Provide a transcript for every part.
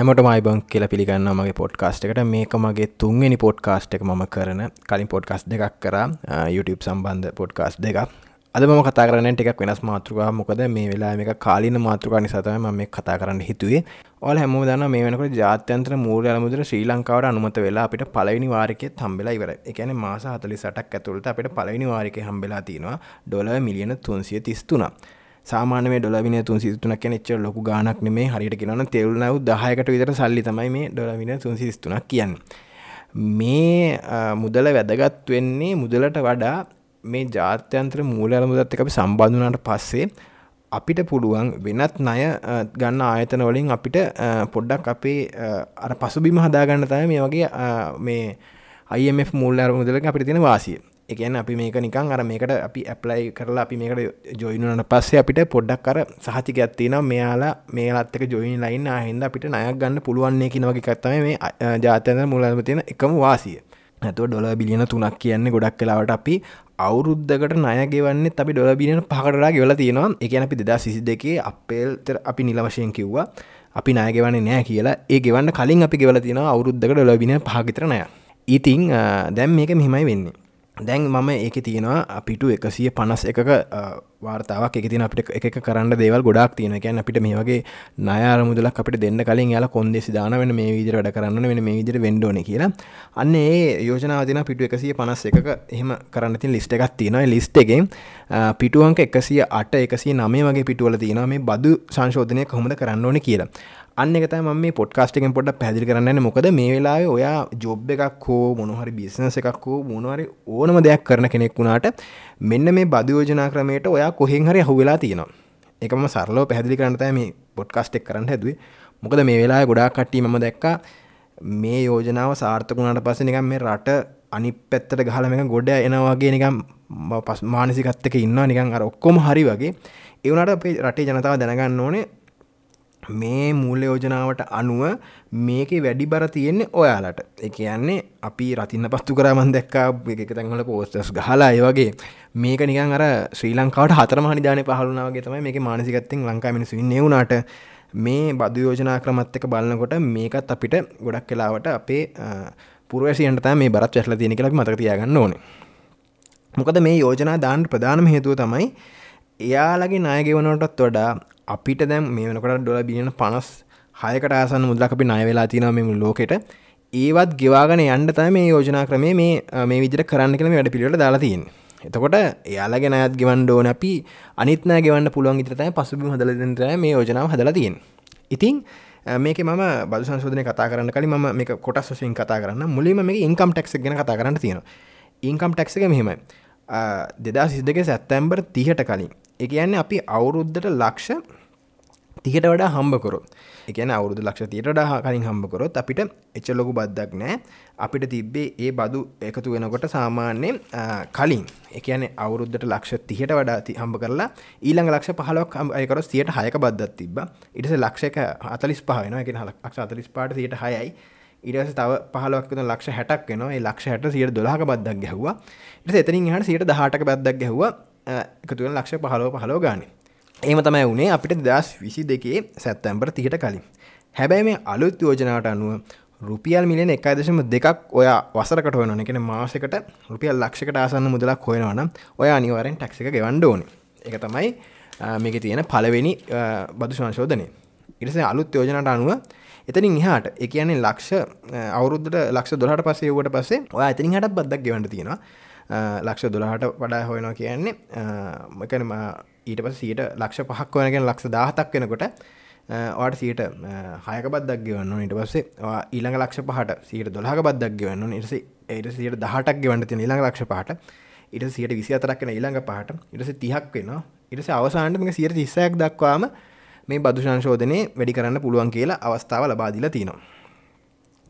හැමට මයිබං කියල පිළිගන්න මගේ පොඩ්කාස්ට එකට. මේක මගේ තුන්වෙනි පොඩ්කාස්ට් එක මම කරන. කලින් පොඩ්කාස් දෙකක් කර. YouTube සම්බන්ධ පොඩ්කාස් දෙක අද ම කතා කරන ටික් වෙනස් මාතෘකා මොකද මේ වෙලා මේ කාලින මාතෘකා නිසාතම මේ කතා කරන්න හිතුවේ. ඔල හැම දන්න මේ වෙනකට ජාත්‍යන්ත්‍ර මූල අලමුදර ශ්‍රී ලංකාවට අනුමත වෙලා අපිට පලවිනි වාරිකය හම්බෙලා ඉවර එකන මාස හතලි සටක් ඇතුළට අපිට පලවිනි වාරික හම්බෙලා තියෙනවා. ඩොල මිලියන තුන්සිය තිස්තුනා සාමානය ඩොලවින තුන් සිතුනක් එච්ච ලොකු ගානක් නෙමේ හරිට කියෙනන තෙවල් නව දහයකට විතර සල්ලි තමයි මේ ඩොලවින තුන් සිස්තුනක් කියන්න මේ මුදල වැදගත් වෙන්නේ මුදලට වඩා මේ ජාත්‍යන්ත්‍ර මූලල මුදත් එක අපි සම්බන්ධනට පස්සේ අපිට පුළුවන් වෙනත් ණය ගන්න ආයතන වලින් අපිට පොඩ්ඩක් අපේ අර පසුබිම හදාගන්න තමයි මේ වගේ මේ IMF මූල්‍ය අර මුදලක අපිට තියෙන වාසිය. එකන අපි මේක නිකන් අර මේකට අපි ඇප්ලයි කරලා අපි මේකට ජොයිනට පස්සේ අපිට පොඩ්ඩක් කර සහති ගැත්තින මෙයාලා මේලත්තක ජොයින් ලයින් හින්ද අපිට නයක් ගන්න පුළුවන්නේ කිනවගේ කත්තම මේ ජාතයන මුලම තියෙන එකම වාසිය. ඇතුව ඩොල බිලියන තුනක් කියන්නේ ගොඩක් කලාවට අපි අවුරුද්ධකට නයගෙවන්නේ අපි ඩොල බිලියන පහටරා ගෙවල තියෙනවා. එකන අපි දෙදා සිසි දෙකේ අපේල්තර අපි නිල වශයෙන් කිව්වා අපි නායගෙවන්නේ නෑ කියලා. ඒ ගෙවන්න කලින් අපි ගෙවල තියෙන අවුරුද්ධකට ඩොලබින පහගිතරනය ඉතිං දැම් මේක මෙහිමයි වෙන්නේ. දැන් මම ඒක තියෙනවා අපිටු එකසිය පනස් එකක වාර්තාවක් එක තින අපිට එක කරන්න දේවල් ගොඩක් තියෙන ගැන අපිට මේ වගේ නයාර මුදලක් අපිට දෙන්න කලින් යාලා කොන්දෙසි දාන වෙන මේ විදිර වැඩ කරන්න වෙන මේ විදිර වෙන්ඩෝන කියලා. අන්න ඒ යෝජනාවතින පිටු එකසිය පනස් එකක එහෙම කරන්නති ලිස්ට එකක් තියෙනවා. ලිස්ට එකෙන් පිටුවන්ක එකසිය අට එකසි නමේ වගේ පිටුවල තියෙන මේ බදු සංශෝධනය කොහොමද කරන්න ඕන කියලා. අන්න එකත ම මේ පොඩ්කාස්ටකෙන් පොඩ පැදිලි කරන්න මොකද මේ වෙලාව ඔයා ජොබ් එකක් හෝ මොනහරි බිස්නස එකක් හෝ මොනවරි ඕනම දෙයක් කරන කෙනෙක් වුණාට මෙන්න මේ බදයෝජනා ක්‍රමයට ඔයා කොහෙන් හරි හුවෙලා තියෙනවා. එකම සරලෝ පැදිලි කරන්නත මේ පොඩ්කාස්ටෙක් කරන්න හැදුවේ. මොකද මේ වෙලා ගොඩා කට්ටි ම දැක්ක මේ යෝජනාව සාර්ථකුණට පස්ස නිකම් මේ රට අනි පැත්තට ගහලම ගොඩ එනවාගේ නිකම් පස් මානසිකත්තක ඉන්න නිකන් අර ඔක්කොම හරි වගේ. එවනට අපේ රටේ ජනතාව දැනගන්න ඕනේ මේ මූල්‍ය යෝජනාවට අනුව මේක වැඩි බර තියෙන්නේ ඔයාලට. එක කියන්නේ අපි රතින්න පත්තු කරමන් දැක්කා එක තැන්වල පෝස්ටස් ගහලා ඒවගේ මේක නිකන් අර ශ්‍රී ලංකාවට හතර මනිධානය පහළුනාවගේ තමයි මේක මානසිකත්තෙන් ලංකා මිනිසු නෙවුණට මේ බදු යෝජනා ක්‍රමත් එක බලන්නකොට මේකත් අපිට ගොඩක් කලාවට අපේ පුරවසියන්ට මේ බරත් වැටල තියෙන කලක් මතක තියාගන්න ඕන. මොකද මේ යෝජනා දාන්න ප්‍රධානම හේතුව තමයි එයාලගේ නායගෙවනටත් වඩා අපිට දැම් මේ වෙනකට ඩොල බිලියන පනස් හයකට ආසන්න මුදලක් අපි නය වෙලා තින මෙම ලෝකෙට. ඒවත් ගෙවාගෙන යන්න තම මේ යෝජනා ක්‍රමේ මේ මේ විදිර කරන්න කළ වැඩ පිළිට දාලා තින් එතකොට එයාලගෙන අයත් ගෙවන් ඩෝන අපි අනිත්න ගෙවන්න පුළුවන් ඉතරතයි පසුබි හදලදර මේ යෝජනාව හදලා තියෙන් ඉතින් මේක ම බල සංශෝධනය කතා කරන්න කලින් ම මේ කොටස් වසින් කතා කරන්න මුලින්ම මේ ඉන්කම් ටෙක්ක් ගැන කතා කරන්න තියෙන ඉන්කම් ටෙක්ක මෙහෙමයි. දෙදා සිදක සැත්තැම්බර් තිහට කලින්. එක යන්න අපි අවුරුද්ධට ලක්ෂ තිකට වඩා හම්බකොරොත් එකන අවුරුදු ලක්ෂ තියට ඩහ කලින් හම්බකොරොත් අපිට එච්ච ලොකු බද්දක් නෑ. අපිට තිබ්බේ ඒ බදු එකතු වෙනකොට සාමාන්‍යයෙන් කලින්. එකන අවුරුද්ධට ලක්ෂ තිහට වඩා හම්බ කරලා ඊළඟ ලක්ෂ පහලක් අයකර සියට හයක බද්දත් තිබ ඉටස ලක්ෂක අතලිස් පහන එක හලක් අතලිස් පාට සියට හයයි. ඉරස තව පහලක් ලක්ෂ හැටක් වෙන ලක්ෂ හැට සියට දොලාක බද්දක් ගැහවා. ඉට එතනින් හට සියට දහටක බද්දක් ගැහවා. එකතුවෙන් ලක්ෂ පහලෝ පහලෝ ගානේ. ඒම තමයි වුණේ අපිට දස් විසි දෙකේ සැත්තැම්බර් තිහට කලින්. හැබැයි මේ අලුත් යෝජනාවට අනුව රුපියල් මිලියන එකයි දශම දෙකක් ඔය වසරකට හොයන එකන මාසකට රුපියල් ලක්ෂකට ආසන්න මුදලක් හොයනවනම් ඔය අනිවාරෙන් ටක්සික ගෙවන්ඩ ඕන. එක තමයි මේක තියෙන පලවෙනි බදු සංශෝධනය. ඉරිස අලුත් යෝජනට අනුව එතනින් එහාට එකන්නේ ලක්ෂ අවුරුද්ධ ලක්ෂ දොලට පස්සේ වුවට පස්සේ ඔය ඇතිනින් හට බද්දක් ගෙවන්ට තියෙනවා. ලක්ෂ දොළහට වඩා හොයනවා කියන්නේ මකනම ඊට පස සීට ලක්ෂ පහක් වනගෙන ලක්ෂ දාහතක් වෙනකොට වාට සීට හයක බද්දක් ගවන්න ඉට පස්සේ ඊළඟ ලක්ෂ පහට සීට දොලහක බද්දක් ගවන්න ඉරස ඒට සීට දහටක් ගවන්න ති ඊළඟ ලක්ෂ පහට ඉට සියට විසි අතරක්න ඊළඟ පහට ඉටස තිහක් වෙනවා. ඉටස අවසාන්ටම සියට තිස්සයක් දක්වාම මේ බදු සංශෝධනය වැඩි කරන්න පුළුවන් කියලා අවස්ථාව ලබාදිල තිනවා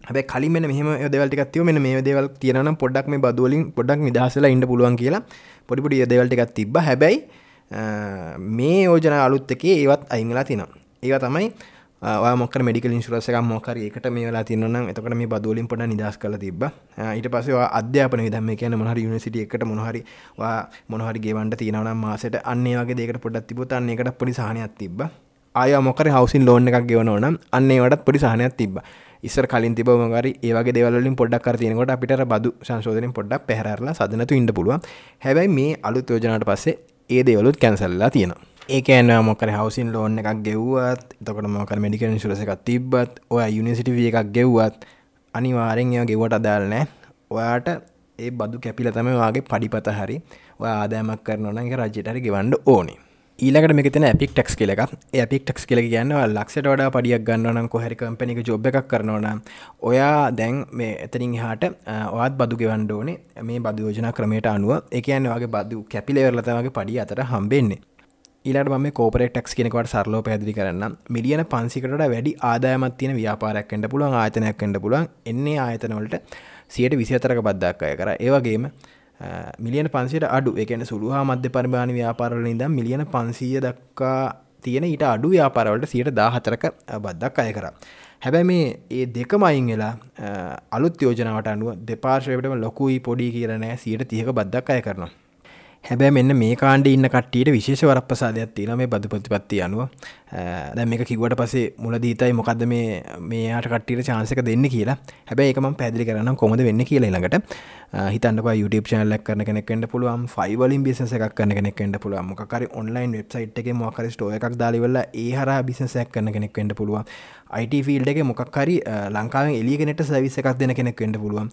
හැබ කලින් මෙ මෙහම දෙවල්ටිකත්ව මෙ මේ දේවල් තියනම් පොඩක් මේ බදුවලින් පොඩක් නිදහසලා ඉන්න පුළුවන් කියලා පොඩිපුඩි දෙවල්ටිකත් තිබ හැබැයි මේ යෝජන අලුත් එකේ ඒවත් අයිංගලා තිනවා ඒ තමයි මොක මඩික ඉන්ශුරසක මොකර එකට මේ වෙලා තින්නනම් එතකට මේ බදුවලින් පොඩ නිදස් කල තිබ ඊට පසේ අධ්‍යාපන විදම කියන මොහරි යුනිසිට එකට මොහරි මොනහරි ගේවන්ට තියෙනවනම් මාසට අන්නේ වගේ දෙකට පොඩත් තිබුත් අන්නේ එකට පොඩි සහනයක් තිබ ආය මොකර හවසින් ලෝන් එකක් ගෙවන නම් අන්නේ වටත් පොඩි සහනයක් තිබ ඉස්සර කලින් තිබ මගරි ඒවගේ දෙවලින් පොඩක් කරතියනකොට අපිට බදු සංශෝධනින් පොඩ්ඩක් පැහරලා සදනතු ඉන්න පුළුවන්. හැබැයි මේ අලුත් යෝජනට පස්සේ ඒ දේවලුත් කැන්සල්ලා තියෙනවා. ඒකන මොකර හවසින් ලෝන් එකක් ගෙව්වත් තකට මොකර මෙඩිකල් ශුරස එකක් තිබ්බත් ඔය යුනිසිටිව එකක් ගෙව්වත් අනිවාරෙන් එය ගෙවට අදාල් නෑ ඔයාට ඒ බදු කැපිල තම වගේ පඩිපත හරි ඔය ආදෑමක් කරනනගේ රජ්‍යටරි ගෙවන්ඩ ඕනේ. ඊලකට මෙතන පික් ටක්ස් කියලක පික් ටක්ස් කියල කියන්න ලක්ෂට වඩා පඩියක් ගන්නනම් කොහැරි කම්පනික ජොබ් එකක් කරනවන ඔයා දැන් මේ එතරින් හාට ඔත් බදු ගෙවන්ඩ ඕනේ. මේ බදයෝජන ක්‍රමයට අනුව. එකයන්න වගේ බදු කැපිලෙවරලතමගේ පඩි අතර හම්බෙන්නේ. ඊලට ම කෝපරෙක්ටක්ස් කෙනෙකට සරලෝ පැදිලි කරන්න මිලියන පන්සිකට වැඩි ආදායමත් තියෙන ව්‍යාපාරයක්කෙන්ට පුළුවන් ආයතනයක්කෙන්ට පුළුවන්. එන්නේ ආයතනවලට සියට විසිතරක බද්දක් අය කර. ඒවගේම මිලියන පන්සිට අඩු. එකන සුළු හා මධ්‍ය පරිභාන ව්‍යාපාරලින්ද මිලියන පන්සීය දක්කා තියෙන ඊට අඩු ව්‍යාපාරවලට සියට දාහතරක බද්දක් අය කර. හැබැ මේ ඒ දෙකම අයින් වෙලා අලුත් යෝජනාවට අනුව දෙපාර්ශවයටම ලොකුයි පොඩි කියරනෑ සියට තියක බද්දක් අය කරනවා. හැබැ මෙන්න මේ කාණ්ඩ ඉන්න කට්ටියට විශේෂ වරප්‍රසාදයක් තියෙන මේ බදු ප්‍රතිපත්ති අනුව. දැ මේක කිවට පසේ මුලදීතයි මොකක්ද මේ මේයාට කට්ටියට චාන්සක දෙන්න කියලා. හැබැයි එකම පැදිලි කරන්න කොමද වෙන්න කියලා ළඟට හිතන්නක YouTube චනලක් කරන කෙනෙක්ට පුළුවන් ෆයිවලින් බිසස එකක් කන්න කෙනෙක්ට පුළුවන් මොකරි ඔන්ලයින් වෙබ්සයිට් එක මොකරි ස්ටෝ එකක් දාලිවල ඒ හර බිසසයක් කන්න කෙනෙක්ට පුළුවන්. IT ෆිල්ඩ එක මොකක්හරි ලංකාව එලිගෙනට සවිස එකක් දෙන කෙනෙක්ට පුළුවන්.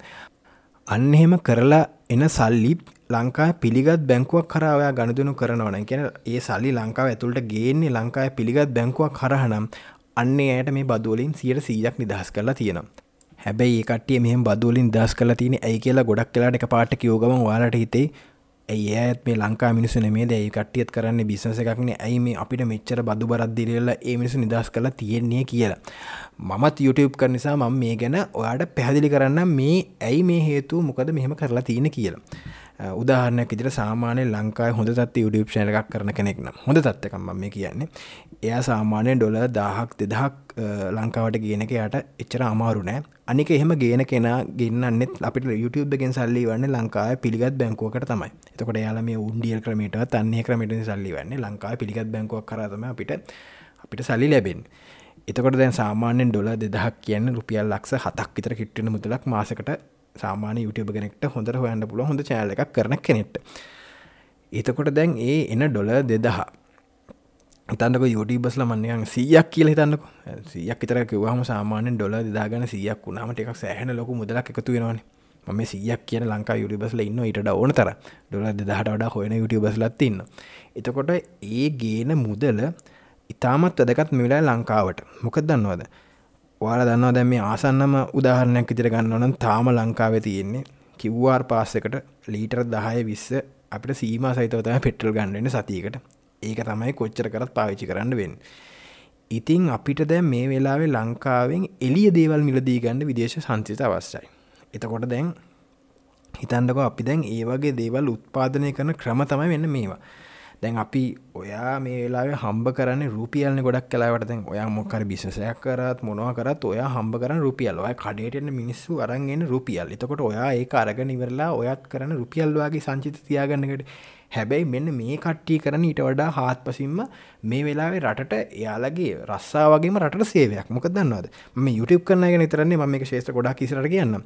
අන්න එහෙම කරලා එන සල්ලි ලංකා පිළිගත් බැංකුවක් කරාවයා ගණදනු කරනවන කියන ඒ සල්ලි ලංකාව ඇතුළට ගේන්නේ ලංකාය පිළිගත් බැංකුවක් කරහනම් අන්නේ ඇයට මේ බදුවලින් සියට සීයක් නිදහස් කරලා තියෙනවා. හැබැයි ඒකටිය මෙහම බදුවලින් දස් කල තින ඇයි කියලා ගොඩක් කලාට එක පාට යෝගම වාලට හිතේ ඇයි ඇත් මේ ලංකා මිනිසු නෙමේ දැයි කට්ටියත් කරන්න බිසස එකක්න ඇයි මේ අපිට මෙච්චර බදු බරද්දිරල්ල ඒ මිනිසු නිදස් කලා තියෙන්නේ කියලා? මමත් YouTube කර නිසා මම මේ ගැන ඔයාට පැහදිලි කරන්න මේ ඇයි මේ හේතු මොකද මෙහෙම කරලා තියෙන කියලා. උදාහරණයක් ඉදිර සාමානය ලංකායි හොඳ තත්ත YouTube ශන එකක් කරන කෙනෙක්න හොඳ තත්වකම් මේ කියන්නේ. එයා සාමානය ඩොල දාහක් දෙදහක් ලංකාවට ගේන එක යට එච්චර අමාරු නෑ. අනික එහෙම ගේන කෙනා ගන්නන්නෙත් අපිට YouTube ගෙන් සල්ලි වන්න ලංකාව පිළිගත් බැංකුවකට තමයි. එතකොට යාල මේ උන්ඩියල් ක්‍රමට තන්නේ ක්‍රමට සල්ලි වන්නේ ලංකාව පිළිගත් බැංකුවක් කරතම අපිට අපිට සල්ලි ලැබෙන් එතකොට දැන් සාමාන්‍යෙන් ඩොල දෙදහක් කියන්න රුපියල් ලක්ෂ හතක් විතර කිට්ටන මුදලක් මාසකට සාමාන YouTube කෙනෙක්ට හොඳර හොයන්න පුල හොඳ චාල එකක් කරන කෙනෙට එතකොට දැන් ඒ එන ඩොල දෙදහා තන්නක යුටබස්ල මන්නයන් සියක් කියල හිතන්නක. සියක් තර කිවහම සාමානෙන් ඩොල දාගන සියක් වුණාමට එකක් සෑහන ලොක මුදලක් එකතු වෙනවාන. ම සියක් කියන ලංකා යුටිබස්ල ඉන්න ඉට ඕන තර ඩොල දෙදහට වඩා හොයන යුටිබස්ලත් ඉන්න එතකොට ඒ ගේන මුදල ඉතාමත් වැදකත් මෙලා ලංකාවට. මොකද දන්නවද? වාල දන්නවා දැම මේ ආසන්නම උදාහරණයක් ඉතිර ගන්නවනම් තාම ලංකාව තියෙන්නේ කිව්වාර් පාස්සකට ලීටර් දහය විස්ස අපිට සීම සහිතවතම පෙටල් ගන්නන්න සතියකට ඒක තමයි කොච්චර කරත් පාවිච්චි කරන්න වෙන්. ඉතිං අපිට දැ මේ වෙලාවේ ලංකාවෙන් එලිය දේවල් මිලදී ගන්න විදේශ සංචිත අවස්සයි. එතකොට දැන් හිතන්ඩක අපි දැන් ඒ වගේ දේවල් උත්පාදනය කරන ක්‍රම තමයි වෙන්න මේවා. දැන් අපි ඔයා මේ වෙලා හම්බ කරන්න රුපියල්න ගොඩක් කලාවට. දැන් ඔයා මොකර බිසසයක් කරත් මොනවා කරත් ඔයා හම්බ කරන රුපියල්. ඔය කඩේටන මිනිස්සු අරන්ගෙන රුපියල්. එතකොට ඔයා ඒ අරග නිවරලා ඔයත් කරන රුපියල්වාගේ සංචිත තියාගන්නකට හැබැයි මෙන්න මේ කට්ටිය කරන ඊට වඩා හාත් පසින්ම මේ වෙලාවේ රටට එයාලගේ රස්සා වගේම රට සේවයක්. මොක දන්නවද? මේ YouTube කරන එක නිතරන්නේ ම මේ ශේෂ්‍ර ගොඩා කිසරට කියන්න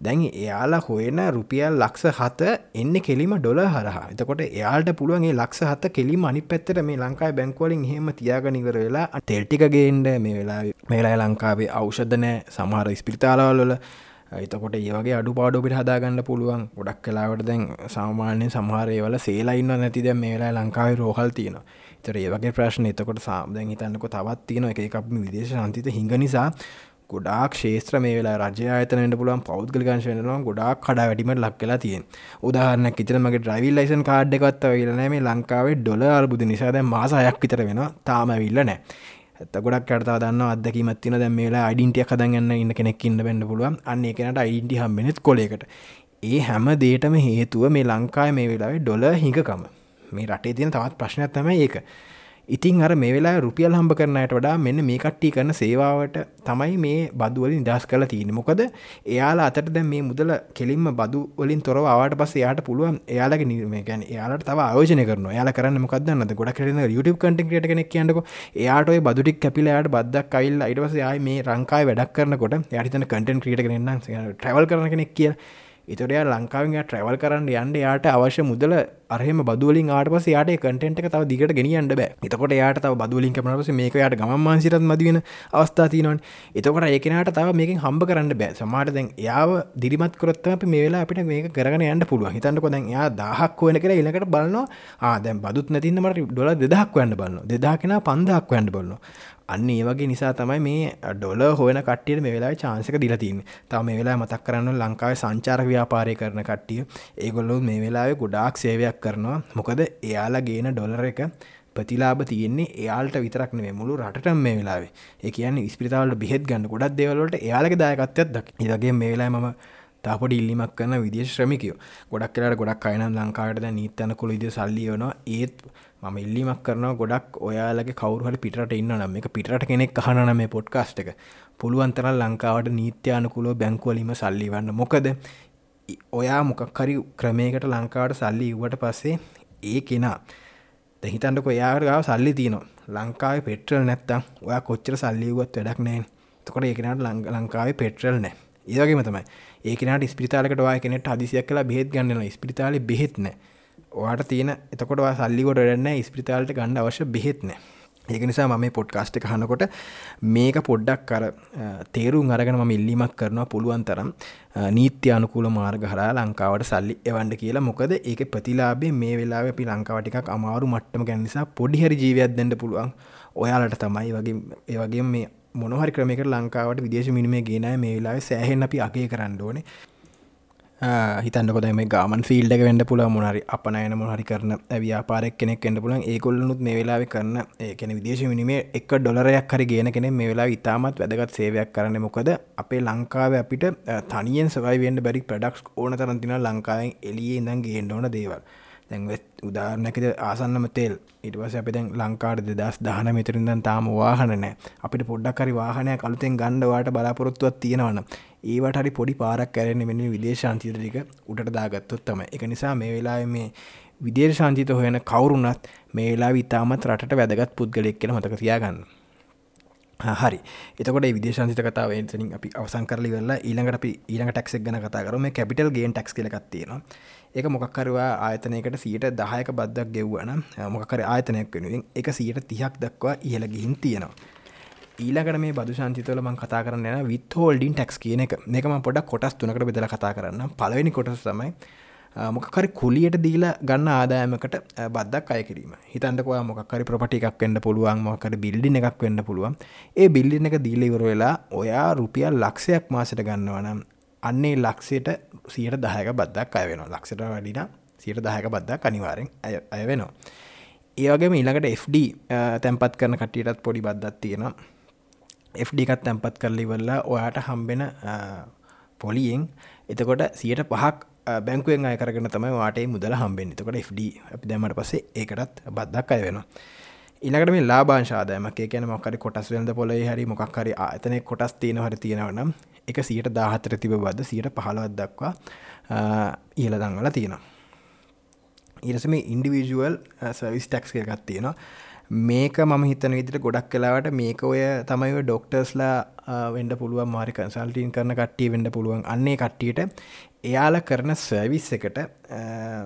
දැන් එයාලා හොයන රුපියල් ලක්ෂ හත එන්න කෙලිම ඩොල හරහා. එතකොට එයාට පුළුවන්ගේ ලක්ෂ හත කෙලිම අනි පැත්තට මේ ලංකායි බැංකුවලින් හෙම තියාගනිවර වෙලා තෙල්ටිකගේන්ඩ මේ වෙලා මේලා ලංකාවේ අවෂධනෑ සමහර ස්පිරිතාලාවල්ල එතකොට ඒවගේ අඩු පාඩුපිට හදාගන්න පුළුවන්. ගොඩක් කලාවට දැන් සාමාන්‍ය සමහරයවල සේලයින්න නැති දැ මේලා ලංකාව රෝහල් තියෙන තර ඒවගේ ප්‍රශ්න. එතකොට සාම්දැන් හිතන්නක තවත් තියෙන එක එකක් විදේශ ශන්තිත හිඟ නිසා ගොඩක් ශේත්‍ර මේ වෙලා රජ අතනට පුළුවන් පෞද්ගලිකංශයනවා ගොඩක් කඩා වැඩිමට ලක් කලා තියෙන් උදාහරන කිතරමගේ ඩ්‍රයිවිල් ලයිසන් කාඩ් එකත්ව වෙලනෑ මේ ලංකාවේ ඩොල අර්බුද නිසා දැ මාසායක් විතර වෙන තාම විල්ල නෑ ඇත්ත ගොඩක් කරතා දන්න අදකිමත්තින දැම් මේලා අයිඩින්ටිය කදගන්න ඉන්න කෙනෙක් ඉන්න බැන්න පුළුවන්. අන්න එකනට අයිඩි හම්බෙනෙත් කොලෙකට. ඒ හැම දේටම හේතුව මේ ලංකාය මේ වෙලාවේ ඩොල හිකකම මේ රටේ තියෙන තවත් ප්‍රශ්නයක් තම ඒක. ඉතින් අර මේ වෙලා රුපියල් හම්බ කරනයට වඩා මෙන්න මේ කට්ටි කරන සේවාවට තමයි මේ බදුවලින් දස් කල තියෙන මොකද එයාලා අතට දැ මේ මුදල කෙලින්ම බදු වලින් තොර අවාට පස් යාට පුළුවන් එයාලගේ නිර්ම ගැන යාලට තව ආයෝජන කරන යාල කරන්න මොකක්දන්න ගොඩ කරන YouTube කටක් කෙනෙක් කියන්නක. එයාට බදුටික් කැපිලයාට බද්දක් කයිල් අයිටවස යායි මේ රංකායි වැඩක් කරනකොට යටතන කටන් ක්‍රියට කරන්න ට්‍රවල් කරන කෙනෙක් කිය එතොරයා ලංකාවෙන් ට්‍රවල් කරන්න යන්න යාට අවශ්‍ය මුදල අරහෙම බදුවලින් ආට පස යාට කටෙන්ට තව දිගට ගෙනියන්න බෑ. එතකොට යාට තව බදුලින් කමනපස මේක යාට ගමන්සිරත් මදිවෙන අවස්ථා තියනවන්. එතකොට ඒකනට තව මේකින් හම්බ කරන්න බෑ. සමාට දැන් යාව දිරිමත් කරොත්තම අප මේ වෙලා අපිට මේක කරන යන්න පුළුවන්. හිතන්නකො දැන් යා දහක් වන කර ඉලකට බලනවා ආදැන් බදුත් නැතින්නමට ඩොල දෙදහක් වන්න බලන්න දෙදාකෙන පන්දක් වන්න බලන්න අන්න ඒ වගේ නිසා තමයි මේ ඩොල හොන කටියට මේ වෙලා චාන්සක දිලතින් තම මේ වෙලා මතක් කරන්න ලංකාවේ සංචාරක ව්‍යාපාරය කරන කට්ටිය. ඒගොල්ලො මේ වෙලාවේ ගොඩාක් සේවයක් කරනවා. මොකද එයාලා ගේන ඩොලර එක ප්‍රතිලාබ තියෙන්නේ එයාල්ට විතරක් නේ මුළු රටටම මේ වෙලාවේ. ඒ කියන්නේ ඉස්පිරිතාවලට බෙහෙත් ගන්න ගොඩක් දේවල්වලට එයාලගේ දායකත්වයක් දක්. ඉදගේ මේ වෙලාවේ මම තාපට ඉල්ලිමක් කරන විදේශ ශ්‍රමිකයෝ. ගොඩක් කලාට ගොඩක් අයන ලංකාට නීතයනකුළු ඉදි සල්ලියනවා ඒත් මම ඉල්ලිමක් කරනවා ගොඩක් ඔයාලගේ කවරුහට පිටට ඉන්න නම් එක පිටට කෙනෙක් අහනන මේ පොඩ්කාස්ට් එක. පුළුවන්තර ලංකාවට නීත්‍යානුකුලෝ බැංකුවලීම සල්ලිවන්න මොකද ඔයා මොකක්හරි ක්‍රමයකට ලංකාවට සල්ලි ඉවට පස්සේ ඒ කෙනා දැහිතන්ටක ඔයාගාව සල්ලි තියනවා. ලංකාව පෙට්‍රල් නැත්තම් ඔයා කොච්චර සල්ලිවුවත් වැඩක් නෑ. තකොට ඒකනට ලංකාවේ පෙට්‍රල් නෑ ඒවගේම තමයි ඒකනට ස්පිතාලකට වා කෙනෙට අදිසියක් කලා බෙත් ගන්නන ස්පිතාලි බෙහෙත්නෑ ඔයාට තියෙන එතකොට සල්ලිකොට වැඩන්න ස්පිතාල්ට ගණඩ අවශ්‍ය බෙහෙත්නෑ ඒක නිසා මම පොඩ්කාස්ට් එක හනකොට මේක පොඩ්ඩක් කර තේරුම් අරගෙන ම ඉල්ලිමක් කරනවා පුළුවන් තරම්. නීත්‍ය අනුකූල මාර්ග හරා ලංකාවට සල්ලි එවන්ඩ කියලා. මොකද ඒක ප්‍රතිලාබේ මේ වෙලා අපි ලංකාවටිකක් අමාරු මට්ටම ගැන නිසා පොඩිහරි ජීවයක් දෙන්න පුළුවන්. ඔයාලට තමයි. වගේ ඒවගේ මේ මොනහරි ක්‍රමක ලංකාවට විදේශ මිනිමේ ගෙනය මේ වෙලාව සෑහෙන් අපි අගේ කරන්න ඕනේ. හිතන්නකොද මේ ගාමන් ෆිල්ඩ එක වෙන්ඩ පුළ මොනරි අපනයන මොහරි කරන ව්‍යාපාරක් කෙනෙක් එන්න පුලන් ඒකොල්ලනුත් මේ වෙලාව කරන්න ඒකන විදේශ විනිමේ එක් ඩොලරයක් හරි ගෙන කෙනෙ මේ වෙලා ඉතාමත් වැදගත් සේවයක් කරන්න මොකද? අපේ ලංකාව අපිට තනියෙන් සවයිවෙන්ඩ බැරි ප්‍රඩක්ස් ඕන තරන්තින ලංකාවෙන් එලියේ ඉඳන් ගේෙන්ඩ ඕන දේවල්. දැන් උදාරනැකද ආසන්නම තෙල්. ඉටවස අපි දැන් ලංකාට දෙදස් දහන මෙතරින්දන් තාම වාහන නෑ. අපිට පොඩ්ඩක්කරි වාහනය කළුතෙන් ගණ්ඩවාට බලාපොරොත්තුවත් තියෙනවන්න ඒවට හරි පොඩි පාරක් කැරෙන මෙන්න විදේශාන්තිතටික උට දාගත්තොත් තම එක නිසා මේ වෙලා මේ විදේශාන්තිත හොයන කවරුනත් මේ වෙලා විතාමත් රට වැදගත් පුද්ගලෙක් කෙන හොතක තියාගන්න. හරි. එතකොට විදේශන්සිත කතාව එතනින් අපි අවසන් කරලි වෙල්ලා ඊළඟට අපි ඊළඟ ටක්ක් ගන කතා කරම. කැපිටල් ගේන් ටක්ස් කලකත්තියෙනවා ඒක මොකක්කරවා ආයතනයකට සීට දහයක බද්දක් ගෙව්වන මොකකර ආයතනයක් වෙනුවෙන් එක සීට තිහක් දක්වා ඉහළ ගිහින් තියෙනවා. ඊලකට මේ බදු ශන්තිතවල මං කතා කරන්න යන විත් හෝල්ඩින් ටක්ස් කියන එක. මේකම පොඩක් කොටස් තුනකට බෙදල කතා කරන්න පලවෙනි කොටස් තමයි මොකකරි කුලියට දීලා ගන්න ආදායමකට බද්දක් අය කිරීම. හිතන්ටකවා මොකක්කරි ප්‍රපටි එකක් වෙන්න පුළුවන් මොකර බිල්ඩි එකක් වෙන්න පුළුවන්. ඒ බිල්ඩි එක දීලඉවර වෙලා ඔයා රුපියල් ලක්ෂයක් මාසට ගන්නවනම් අන්නේ ලක්ෂයට සියට දහයක බද්දක් අය වෙන ලක්ෂට වැඩින සියට දහයක බද්දක් අනිවාරෙන් අය වෙනවා. ඒවගේම ඊළඟට FD තැන්පත් කරන කටියටත් පොඩි බද්දත් තියෙනවා. FDකත් තැන්පත් කරලිවල්ලා ඔයාට හම්බෙන පොලියෙන් එතකොට සියට පහක් බැංකුවෙන් අය කරගෙන තමයි වාටේ මුදල හම්බෙන් එතකොට FD අපි දැමට පස්සේ ඒකටත් බද්දක් අය වෙනවා. ඉනකට මේ ලාබාංශාදයමක් කියන මොකරි කොටස් වෙල්ද පොලේ හරි මොක්හරි ආතනය කොටස් තියෙන හරි තියෙනවනම් එක සියට දාහතර තිබ බද සියට පහළවත් දක්වා ඉහල දංවල තියෙනවා. ඉරසම ඉන්ඩිවිජුවල් සවිස් ටක්ස් එකත් තියෙනවා. මේක මම හිතන විදිට ගොඩක් කලාවට මේක ඔය තමයි ඩොක්ටර්ස්ලා වෙන්ඩ පුළුවන් මාරි කන්සල්ටීන් කරන කට්ටිය වෙන්ඩ පුළුවන්. අන්නේ කට්ටියට එයාල කරන සර්විස් එකට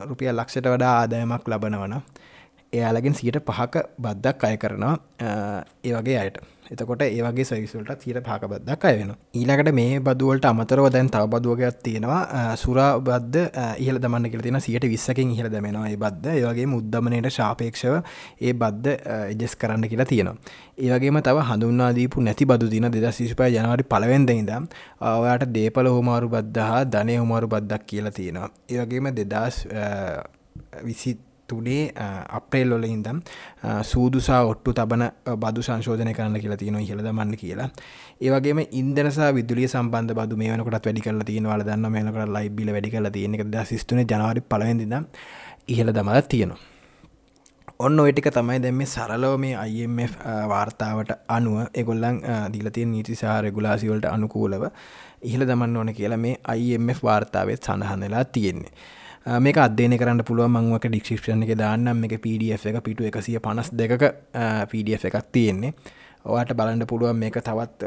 රුපිය ලක්ෂට වඩා ආදායමක් ලබනවන එයාලගෙන් සියට පහක බද්දක් අය කරනවා ඒ වගේ අයට. එතකොට ඒවගේ සවිසල්ට තීර පාකබද්දක් අය වෙන ඊළකට මේ බදුවලට අමතරව දැන් තව බදුවගයක් තියෙනවා සුරා බද්ධ ඉහල දමන්න කියල තියෙන සියට විස්සකින් ඉහල දමෙනවා ඒ බද්ධ ඒවගේ මුද්දමනයට ශාපේක්ෂව ඒ බද්ධ එජෙස් කරන්න කියලා තියෙනවා. ඒවගේම තව හඳුන්නාදීපු නැති බදු දින දෙද සිසිපය ජනවාරි පලවෙන්ද ඉදම් ඔයාට දේපල හෝමාරු බද්ධ හා ධනය හුමාරු බද්දක් කියලා තියෙනවා. ඒවගේම දෙදස් විසිත් තුනේ අප්‍රේල් වල ඉදම් සූදුසා ඔට්ටු තබන බදු සංශෝධනය කරන්න කියලා තියෙන හිලද මන්න කියලා. ඒවගේම ඉන්දනසා විදුලිය සම්බන්ධ බදු මේ වනකට වැඩි කල තියෙනවල දන්න මේනකට ලයිබිල වැඩි කල තියෙන එක සිස්තුන ජනවාරි පලවෙදිද ඉහල දමල තියෙනවා. ඔන්න ඔයටික තමයි දැම මේ සරලෝ මේ IMF වාර්තාවට අනුව එගොල්ලන් දිලතිය නීතිසා රෙගුලාසිවලට අනුකූලව ඉහළ දමන්න ඕන කියලා මේ IMF වාර්තාවත් සඳහනලා තියෙන්නේ. මේක අදන කරන්න පුළුව මංවක ඩික්ෂිප්ෂන් එක දාන්නම්. එක PDF එක පිටු එකසිය පනස් දෙක PDF එකක් තියෙන්නේ. ඔයාට බලන්න පුළුවන් මේක තවත්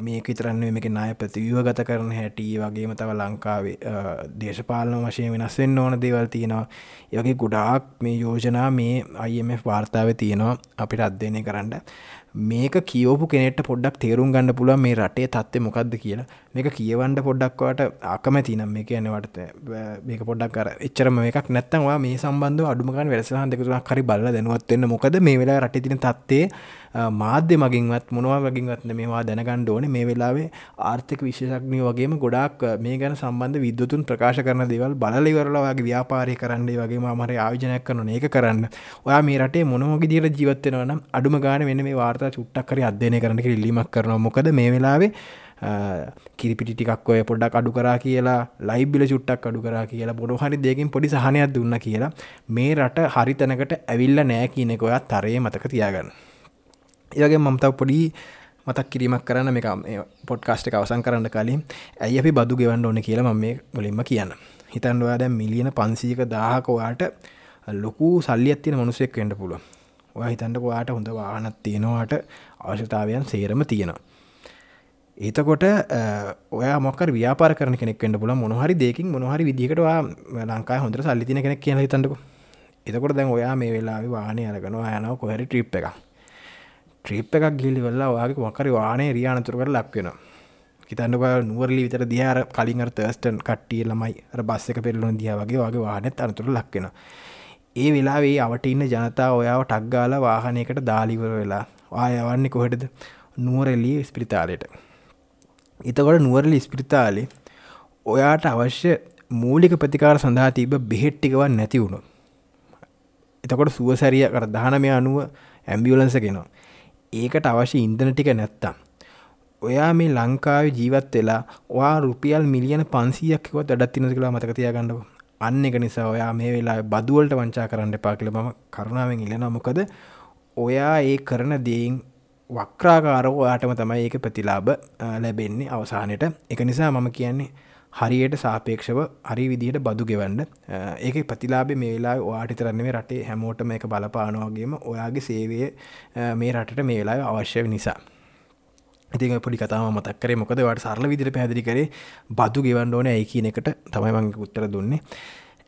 මේක විතරන්නේ මේක නාය ප්‍රතිවිව ගත කරන හැටි වගේම තව ලංකාවේ දේශපාලන වශයෙන් වෙනස්සෙන් ඕන දේවල් තියෙනවා. ඒවගේ ගොඩාක් මේ යෝජනා මේ IMF වාර්තාව තියෙනවා අපිට අධ්‍යයනය කරන්න. මේක කියෝපු කෙනෙට පොඩ්ඩක් තේරුම් ගන්න පුළුව මේ රටේ තත්ව මොකක්ද කියලා. මේක කියවන්ට පොඩ්ඩක්වට අකමැති නම් මේ කියනවට මේක පොඩක් කර එච්චරම එකක් නැත්තවා මේ සම්බන්ධ අඩුමගන් වෙරසහන් දෙකතුන කරි බල්ල දැනුවත්වන්න මොකද මේ වෙලා රට තින තත්වේ මාධ්‍ය මගින්වත් මොනවා වගින්වත්න මේවා දැනගණ්ඩ ඕන. මේ වෙලාවේ ආර්ථික විශේෂක්නය වගේම ගොඩක් මේ ගැන සම්බන්ධ විද්‍යතුන් ප්‍රකාශ කරන දෙවල් බලලිවරලවාගේ ව්‍යාපාරය කරන්නේ වගේ මර ආයෝජනයක් කරන ඒක කරන්න. ඔයා මේ රටේ මොනවගේ දිර ජීවත්වෙනවනම් අඩුම ගාන වෙන මේ වාර්තා චුට්ටක් කර අධ්‍යනය කරන ඉල්ලිමක් කරන මොකද මේ වෙලාවේ කිරිපිටි ටිකක් ඔය පොඩ්ඩක් අඩු කරා කියලා ලයිබිල චුට්ටක් අඩු කරා කියලා බොඩ හරි දෙකින් පොඩි සහනයක් දුන්න කියලා මේ රට හරි තැනකට ඇවිල්ල නෑ කියනෙක ඔයා තරය මතක තියාගන්න. ඒගේ මමතව පොඩි මතක් කිරීමක් කරන්න මේ පොඩ්කාස්ට එක අවසන් කරන්න කලින්. ඇයි අපි බදු ගෙවන්න ඕන කියලා මම මේ ගොලින්ම කියන්න. හිතන්වා දැ මිලියන පන්සීක දාහකවාට ලොකු සල්ලි ඇත්තින මනුසෙක් වෙන්ඩ පුළුව ඔය හිතන්ට වාට හොඳ වාහනත් තියෙනවාට අවශ්‍යතාවයන් සේරම තියෙනවා. ඒතකොට ඔය මොක ව්‍යාපාර කරන කෙනෙක් පුල මොහරි දෙකින් මොහරි විදිකටවා ලංකා හොඳ සල්ලිතින කෙනෙක් කියන හිතන්නක. එතකොට දැන් ඔයා මේ වෙලා වානය අරගනවා යනව කොහැරි ට්‍රිප් එකක්. ට්‍රිප් එකක් ගිලි වෙල්ලා වාගේ මකරි වානේ රියානතුරකට ලක්වෙන හිතන්නක නුවරලි විතර දිහාර කලින් තර්ස්ටන් කට්ටිය ළමයි බස් එක පෙරලුන දිය වගේ වගේ වානෙත් අනතුර ලක්වෙන ඒ වෙලාවේ අවට ඉන්න ජනතා ඔයාව ටක්ගාල වාහනයකට දාලිවර වෙලා. ආයවන්නේ කොහෙටද? නුවරෙල්ලි ස්පිරිතාලයට. එතකොට නුවරලි ස්පිරිතාලේ ඔයාට අවශ්‍ය මූලික ප්‍රතිකාර සඳහා තිබ බෙහෙට්ටිකවන් නැති වුණු එතකොට සුවසැරිය කර දහනමය අනුව ඇම්බියලන්සගෙනවා ඒකට අවශ්‍ය ඉන්දන ටික නැත්තම්. ඔයා මේ ලංකාව ජීවත් වෙලා වා රුපියල් මිලියන පන්සියක්කොත් අඩත් තිනද කියලා මතකතිය ගන්නව අන්න එක නිසා ඔයා මේ වෙලා බදුවලට වංචා කරන්න එපා කියල මම කරුණාවෙන් ඉලෙන මොකද ඔයා ඒ කරන දෙයින් වක්්‍රාකාරෝ ඔයාටම තමයි ඒක ප්‍රතිලාබ ලැබෙන්නේ අවසානයට. එක නිසා මම කියන්නේ හරියට සාපේක්ෂව හරි විදිහට බදු ගෙවන්න. ඒක ප්‍රතිලාබ මේලා වාට තරන්නේ රටේ හැමෝටම එක බලපානවාගේම ඔයාගේ සේවය මේ රටට මේ වෙලා අවශ්‍ය නිසා. ඉතින් පොඩි කතාව මතක්කරේ මොකද වට සරල විදිර පැදිරි කරේ බදු ගෙවන්න ඕන ඇයි කියන එකට තමයි මංගේ උත්තර දුන්නේ.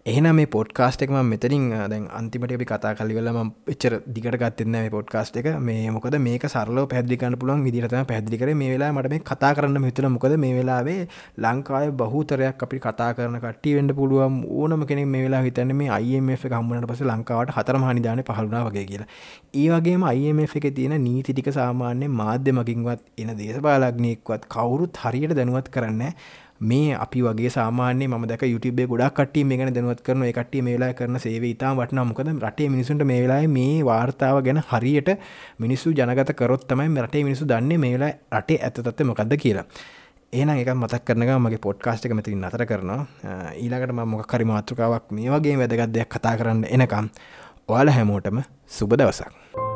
එහන මේ පොඩ්කාස්ට එකම මෙතරින් දැන් අන්තිමට අපි කතා කලිවෙලම එච්චර දිගට ගත්තන්න මේ පොඩ්කාස්ට එක. මේ මොකද මේක සරල පැදිකන්න පුළන් විදිරතම පැදිකර මේ වෙලා මට මේ කතා කරන්න මෙතන මොකද මේ වෙලාවේ ලංකාය බහතරයක් අපි කතා කරන කට්ටිය වෙන්ඩ පුළුවන් ඕනම කෙනෙ මේ වෙලා හිතන්න මේ අයිF හම්මනට පස ලංකාවට හතර මනිධාන පහළුණා වගේ කියලා. ඒවගේම අයිF එක තියෙන නීතිටික සාමාන්‍ය මාධ්‍ය මකින්වත් එන දේශපාලක්නයෙක්වත් කවුරුත් හරියට දැනුවත් කරන්න මේ අපි වගේ සාමාන්‍ය ම දක යුටබේ ගොඩක් කට්ටිය මේ ගැන දැනුවත් කරන කට්ටිය මේලා කරන සේව ඉතා වටන මොකද රටේ මිනිසුන්ට මේ වෙලා මේ වාර්තාව ගැන හරියට මිනිස්සු ජනගත කරොත් තමයි රටේ මිනිසු දන්නේ මේලා රටේ ඇතතත්ත මොකක්ද කියලා. ඒන එක මතක් කරන මගේ පොඩ්කාස්ට් එක මෙතින් අතර කරනවා. ඊළඟට මොකක්කරි මාතෘකාවක් මේ වගේ වැදගත් දෙයක් කතා කරන්න එනකම් ඔයාල හැමෝටම සුබ දවසක්.